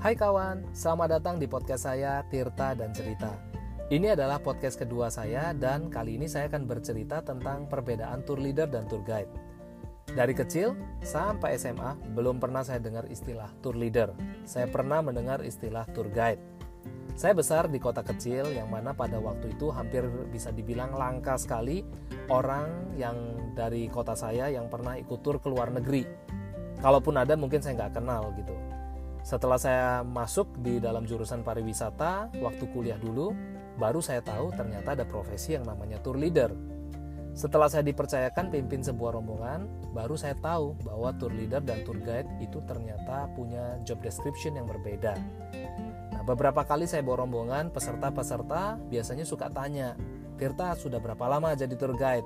Hai kawan, selamat datang di podcast saya Tirta dan Cerita. Ini adalah podcast kedua saya dan kali ini saya akan bercerita tentang perbedaan tour leader dan tour guide. Dari kecil sampai SMA belum pernah saya dengar istilah tour leader. Saya pernah mendengar istilah tour guide. Saya besar di kota kecil yang mana pada waktu itu hampir bisa dibilang langka sekali orang yang dari kota saya yang pernah ikut tur ke luar negeri. Kalaupun ada mungkin saya nggak kenal gitu. Setelah saya masuk di dalam jurusan pariwisata, waktu kuliah dulu, baru saya tahu ternyata ada profesi yang namanya tour leader. Setelah saya dipercayakan pimpin sebuah rombongan, baru saya tahu bahwa tour leader dan tour guide itu ternyata punya job description yang berbeda. Nah, beberapa kali saya bawa rombongan, peserta-peserta biasanya suka tanya, Tirta sudah berapa lama jadi tour guide?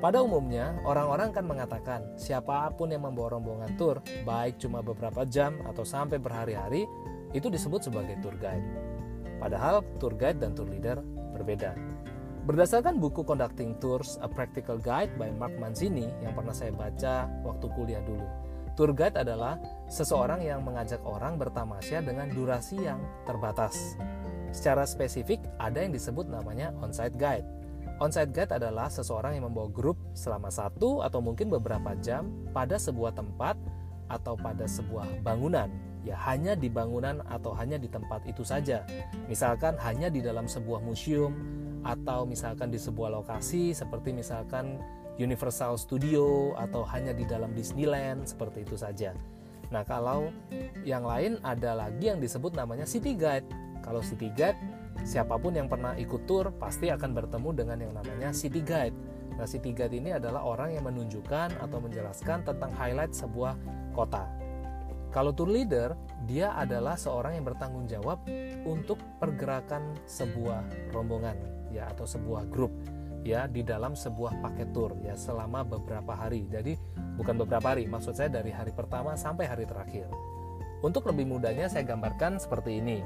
Pada umumnya, orang-orang kan mengatakan siapa pun yang membawa rombongan tur, baik cuma beberapa jam atau sampai berhari-hari, itu disebut sebagai tour guide. Padahal tour guide dan tour leader berbeda. Berdasarkan buku Conducting Tours, A Practical Guide by Mark Mancini yang pernah saya baca waktu kuliah dulu. Tour guide adalah seseorang yang mengajak orang bertamasya dengan durasi yang terbatas. Secara spesifik, ada yang disebut namanya on-site guide On-site guide adalah seseorang yang membawa grup selama satu atau mungkin beberapa jam pada sebuah tempat atau pada sebuah bangunan. Ya hanya di bangunan atau hanya di tempat itu saja. Misalkan hanya di dalam sebuah museum atau misalkan di sebuah lokasi seperti misalkan Universal Studio atau hanya di dalam Disneyland seperti itu saja. Nah, kalau yang lain ada lagi yang disebut namanya city guide. Kalau city guide siapa pun yang pernah ikut tour pasti akan bertemu dengan yang namanya city guide. Nah, city guide ini adalah orang yang menunjukkan atau menjelaskan tentang highlight sebuah kota. Kalau tour leader, dia adalah seorang yang bertanggung jawab untuk pergerakan sebuah rombongan ya atau sebuah grup ya di dalam sebuah paket tour ya selama beberapa hari. Jadi bukan beberapa hari, maksud saya dari hari pertama sampai hari terakhir. Untuk lebih mudahnya saya gambarkan seperti ini.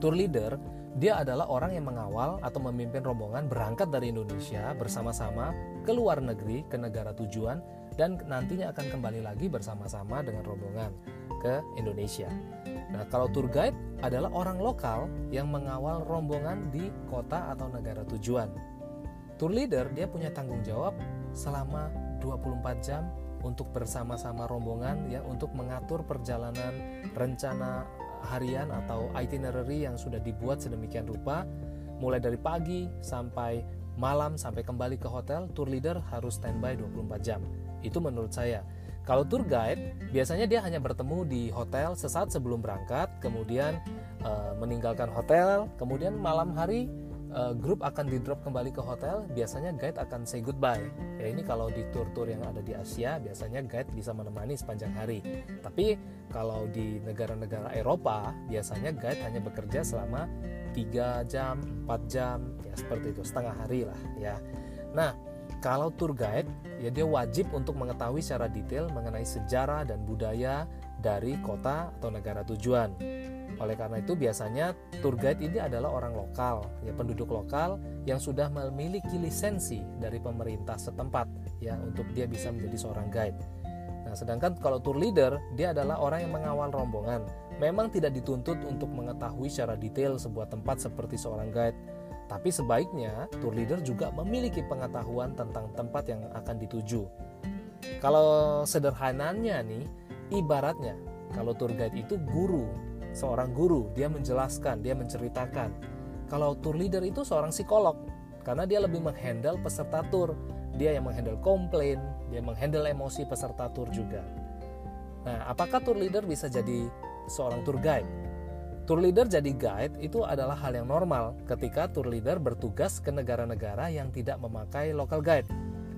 Tour leader, dia adalah orang yang mengawal atau memimpin rombongan berangkat dari Indonesia bersama-sama ke luar negeri, ke negara tujuan, dan nantinya akan kembali lagi bersama-sama dengan rombongan ke Indonesia. Nah, kalau tour guide adalah orang lokal yang mengawal rombongan di kota atau negara tujuan. Tour leader dia punya tanggung jawab selama 24 jam untuk bersama-sama rombongan ya untuk mengatur perjalanan rencana harian atau itinerary yang sudah dibuat sedemikian rupa mulai dari pagi sampai malam sampai kembali ke hotel tour leader harus standby 24 jam. Itu menurut saya. Kalau tour guide biasanya dia hanya bertemu di hotel sesaat sebelum berangkat kemudian e, meninggalkan hotel kemudian malam hari uh, grup akan di drop kembali ke hotel, biasanya guide akan say goodbye. Ya ini kalau di tour-tour yang ada di Asia, biasanya guide bisa menemani sepanjang hari. Tapi kalau di negara-negara Eropa, biasanya guide hanya bekerja selama 3 jam, 4 jam, ya seperti itu, setengah hari lah ya. Nah, kalau tour guide, ya dia wajib untuk mengetahui secara detail mengenai sejarah dan budaya dari kota atau negara tujuan. Oleh karena itu biasanya tour guide ini adalah orang lokal, ya penduduk lokal yang sudah memiliki lisensi dari pemerintah setempat ya untuk dia bisa menjadi seorang guide. Nah, sedangkan kalau tour leader dia adalah orang yang mengawal rombongan. Memang tidak dituntut untuk mengetahui secara detail sebuah tempat seperti seorang guide, tapi sebaiknya tour leader juga memiliki pengetahuan tentang tempat yang akan dituju. Kalau sederhananya nih, ibaratnya kalau tour guide itu guru seorang guru, dia menjelaskan, dia menceritakan. Kalau tour leader itu seorang psikolog, karena dia lebih menghandle peserta tour. Dia yang menghandle komplain, dia menghandle emosi peserta tour juga. Nah, apakah tour leader bisa jadi seorang tour guide? Tour leader jadi guide itu adalah hal yang normal ketika tour leader bertugas ke negara-negara yang tidak memakai local guide.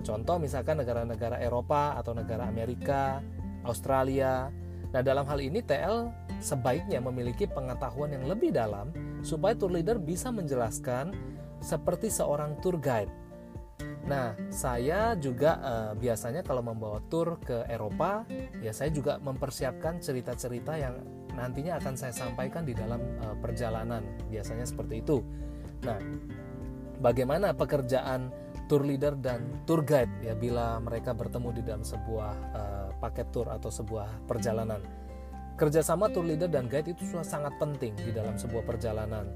Contoh misalkan negara-negara Eropa atau negara Amerika, Australia. Nah, dalam hal ini TL sebaiknya memiliki pengetahuan yang lebih dalam supaya tour leader bisa menjelaskan seperti seorang tour guide. Nah, saya juga uh, biasanya kalau membawa tour ke Eropa, ya saya juga mempersiapkan cerita-cerita yang nantinya akan saya sampaikan di dalam uh, perjalanan. Biasanya seperti itu. Nah, bagaimana pekerjaan tour leader dan tour guide ya bila mereka bertemu di dalam sebuah uh, paket tour atau sebuah perjalanan? kerjasama tour leader dan guide itu sangat penting di dalam sebuah perjalanan.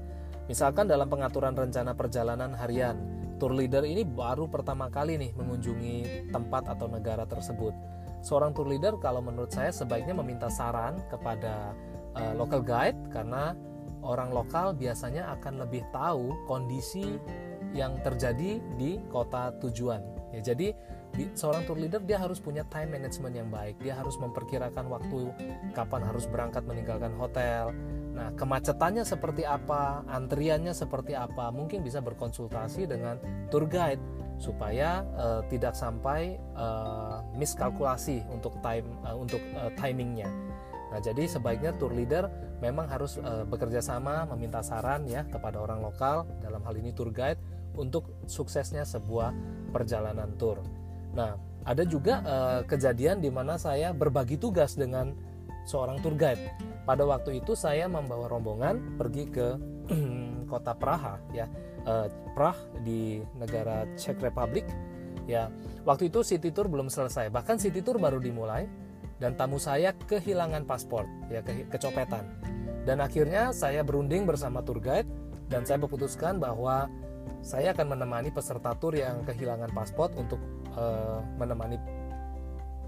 Misalkan dalam pengaturan rencana perjalanan harian, tour leader ini baru pertama kali nih mengunjungi tempat atau negara tersebut. Seorang tour leader kalau menurut saya sebaiknya meminta saran kepada uh, local guide karena orang lokal biasanya akan lebih tahu kondisi yang terjadi di kota tujuan. Ya, jadi seorang tour leader dia harus punya time management yang baik. Dia harus memperkirakan waktu kapan harus berangkat meninggalkan hotel. Nah, kemacetannya seperti apa, antriannya seperti apa, mungkin bisa berkonsultasi dengan tour guide supaya uh, tidak sampai uh, miskalkulasi untuk time uh, untuk uh, timingnya. Nah, jadi sebaiknya tour leader memang harus uh, bekerja sama meminta saran ya kepada orang lokal dalam hal ini tour guide untuk suksesnya sebuah perjalanan tour. Nah, ada juga uh, kejadian di mana saya berbagi tugas dengan seorang tour guide. Pada waktu itu saya membawa rombongan pergi ke kota Praha ya. Uh, Prah di negara Czech Republic. Ya, waktu itu city tour belum selesai. Bahkan city tour baru dimulai dan tamu saya kehilangan paspor ya ke kecopetan. Dan akhirnya saya berunding bersama tour guide dan saya memutuskan bahwa saya akan menemani peserta tur yang kehilangan paspor untuk uh, menemani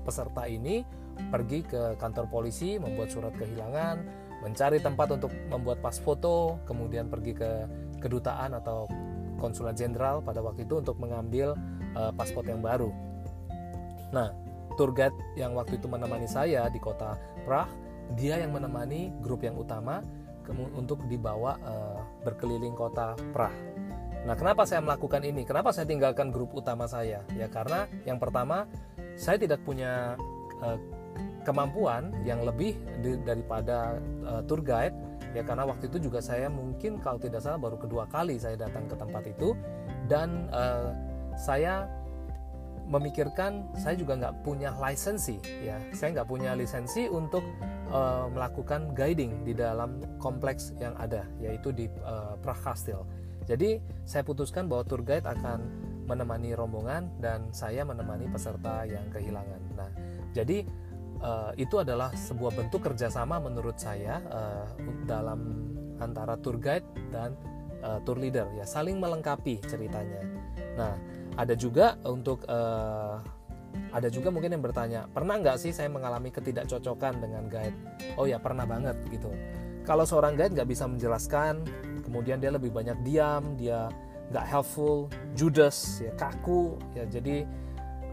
peserta ini pergi ke kantor polisi membuat surat kehilangan, mencari tempat untuk membuat pas foto, kemudian pergi ke kedutaan atau konsulat jenderal pada waktu itu untuk mengambil uh, paspor yang baru. Nah, tour guide yang waktu itu menemani saya di kota Prah, dia yang menemani grup yang utama untuk dibawa uh, berkeliling kota Prah. Nah, kenapa saya melakukan ini? Kenapa saya tinggalkan grup utama saya? Ya karena yang pertama, saya tidak punya uh, kemampuan yang lebih di, daripada uh, tour guide ya karena waktu itu juga saya mungkin kalau tidak salah baru kedua kali saya datang ke tempat itu dan uh, saya memikirkan saya juga nggak punya lisensi ya saya nggak punya lisensi untuk uh, melakukan guiding di dalam kompleks yang ada yaitu di uh, Prahkastil jadi saya putuskan bahwa tour guide akan menemani rombongan dan saya menemani peserta yang kehilangan. Nah, jadi uh, itu adalah sebuah bentuk kerjasama menurut saya uh, dalam antara tour guide dan uh, tour leader ya saling melengkapi ceritanya. Nah, ada juga untuk uh, ada juga mungkin yang bertanya pernah nggak sih saya mengalami ketidakcocokan dengan guide? Oh ya pernah banget gitu. Kalau seorang guide nggak bisa menjelaskan kemudian dia lebih banyak diam dia nggak helpful judes ya kaku ya jadi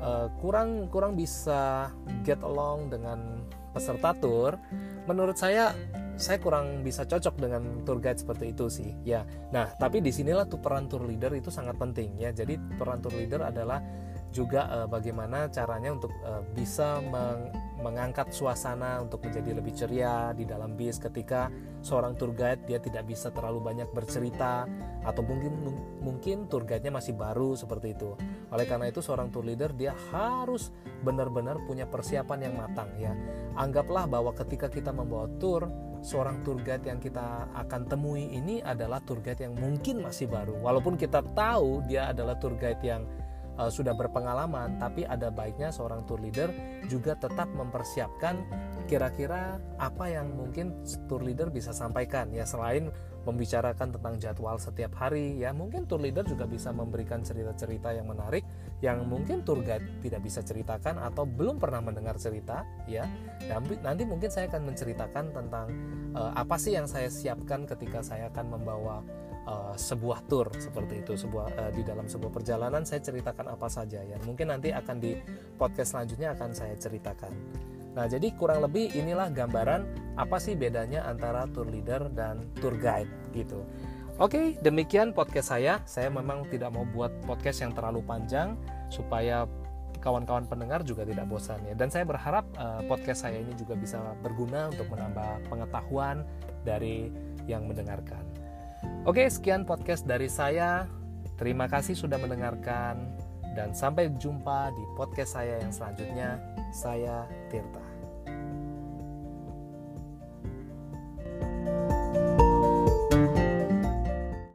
uh, kurang kurang bisa get along dengan peserta tour. Menurut saya saya kurang bisa cocok dengan tour guide seperti itu sih ya. Nah tapi di sinilah tuh peran tour leader itu sangat penting ya. Jadi peran tour leader adalah juga uh, bagaimana caranya untuk uh, bisa meng mengangkat suasana untuk menjadi lebih ceria di dalam bis ketika seorang tour guide dia tidak bisa terlalu banyak bercerita atau mungkin mungkin tour guide-nya masih baru seperti itu. Oleh karena itu seorang tour leader dia harus benar-benar punya persiapan yang matang ya. Anggaplah bahwa ketika kita membawa tour, seorang tour guide yang kita akan temui ini adalah tour guide yang mungkin masih baru. Walaupun kita tahu dia adalah tour guide yang uh, sudah berpengalaman, tapi ada baiknya seorang tour leader juga tetap mempersiapkan kira-kira apa yang mungkin tour leader bisa sampaikan. Ya selain membicarakan tentang jadwal setiap hari ya mungkin tour leader juga bisa memberikan cerita-cerita yang menarik yang mungkin tour guide tidak bisa ceritakan atau belum pernah mendengar cerita ya. Nanti, nanti mungkin saya akan menceritakan tentang uh, apa sih yang saya siapkan ketika saya akan membawa uh, sebuah tour seperti itu sebuah uh, di dalam sebuah perjalanan saya ceritakan apa saja ya mungkin nanti akan di podcast selanjutnya akan saya ceritakan nah jadi kurang lebih inilah gambaran apa sih bedanya antara tour leader dan tour guide gitu Oke, demikian podcast saya. Saya memang tidak mau buat podcast yang terlalu panjang supaya kawan-kawan pendengar juga tidak bosan ya. Dan saya berharap uh, podcast saya ini juga bisa berguna untuk menambah pengetahuan dari yang mendengarkan. Oke, sekian podcast dari saya. Terima kasih sudah mendengarkan dan sampai jumpa di podcast saya yang selanjutnya. Saya Tirta.